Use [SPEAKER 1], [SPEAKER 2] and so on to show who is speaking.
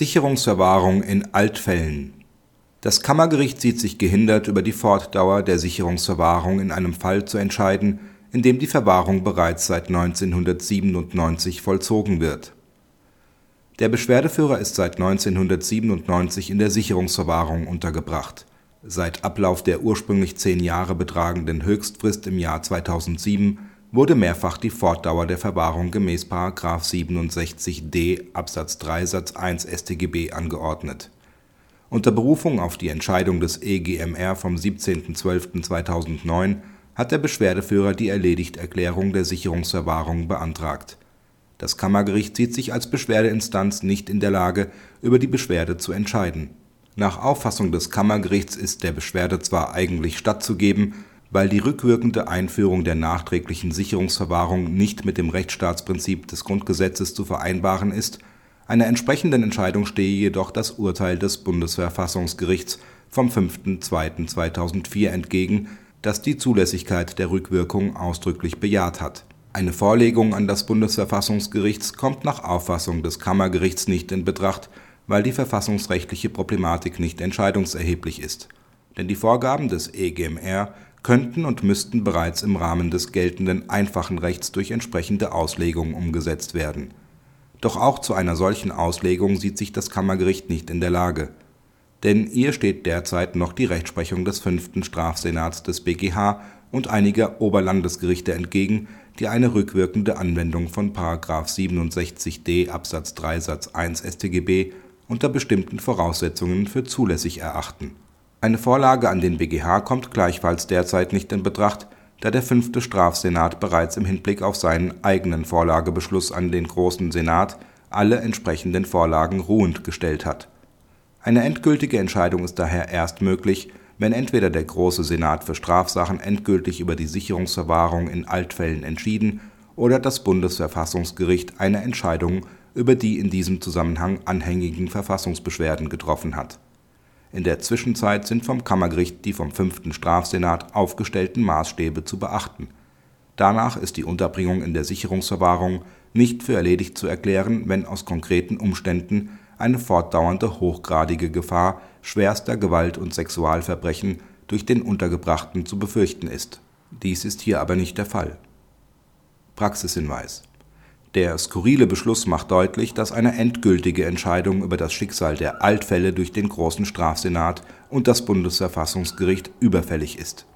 [SPEAKER 1] Sicherungsverwahrung in Altfällen Das Kammergericht sieht sich gehindert, über die Fortdauer der Sicherungsverwahrung in einem Fall zu entscheiden, in dem die Verwahrung bereits seit 1997 vollzogen wird. Der Beschwerdeführer ist seit 1997 in der Sicherungsverwahrung untergebracht. Seit Ablauf der ursprünglich zehn Jahre betragenden Höchstfrist im Jahr 2007 wurde mehrfach die Fortdauer der Verwahrung gemäß § 67d Absatz 3 Satz 1 StGB angeordnet. Unter Berufung auf die Entscheidung des EGMR vom 17.12.2009 hat der Beschwerdeführer die Erledigterklärung der Sicherungsverwahrung beantragt. Das Kammergericht sieht sich als Beschwerdeinstanz nicht in der Lage, über die Beschwerde zu entscheiden. Nach Auffassung des Kammergerichts ist der Beschwerde zwar eigentlich stattzugeben weil die rückwirkende Einführung der nachträglichen Sicherungsverwahrung nicht mit dem Rechtsstaatsprinzip des Grundgesetzes zu vereinbaren ist, einer entsprechenden Entscheidung stehe jedoch das Urteil des Bundesverfassungsgerichts vom 5.2.2004 entgegen, das die Zulässigkeit der Rückwirkung ausdrücklich bejaht hat. Eine Vorlegung an das Bundesverfassungsgericht kommt nach Auffassung des Kammergerichts nicht in Betracht, weil die verfassungsrechtliche Problematik nicht entscheidungserheblich ist. Denn die Vorgaben des EGMR könnten und müssten bereits im Rahmen des geltenden einfachen Rechts durch entsprechende Auslegung umgesetzt werden. Doch auch zu einer solchen Auslegung sieht sich das Kammergericht nicht in der Lage. Denn ihr steht derzeit noch die Rechtsprechung des fünften Strafsenats des BGH und einiger Oberlandesgerichte entgegen, die eine rückwirkende Anwendung von § 67d Absatz 3 Satz 1 StGB unter bestimmten Voraussetzungen für zulässig erachten eine Vorlage an den BGH kommt gleichfalls derzeit nicht in Betracht, da der fünfte Strafsenat bereits im Hinblick auf seinen eigenen Vorlagebeschluss an den Großen Senat alle entsprechenden Vorlagen ruhend gestellt hat. Eine endgültige Entscheidung ist daher erst möglich, wenn entweder der Große Senat für Strafsachen endgültig über die Sicherungsverwahrung in Altfällen entschieden oder das Bundesverfassungsgericht eine Entscheidung über die in diesem Zusammenhang anhängigen Verfassungsbeschwerden getroffen hat in der Zwischenzeit sind vom Kammergericht die vom 5. Strafsenat aufgestellten Maßstäbe zu beachten. Danach ist die Unterbringung in der Sicherungsverwahrung nicht für erledigt zu erklären, wenn aus konkreten Umständen eine fortdauernde hochgradige Gefahr schwerster Gewalt und Sexualverbrechen durch den Untergebrachten zu befürchten ist. Dies ist hier aber nicht der Fall. Praxishinweis der skurrile Beschluss macht deutlich, dass eine endgültige Entscheidung über das Schicksal der Altfälle durch den Großen Strafsenat und das Bundesverfassungsgericht überfällig ist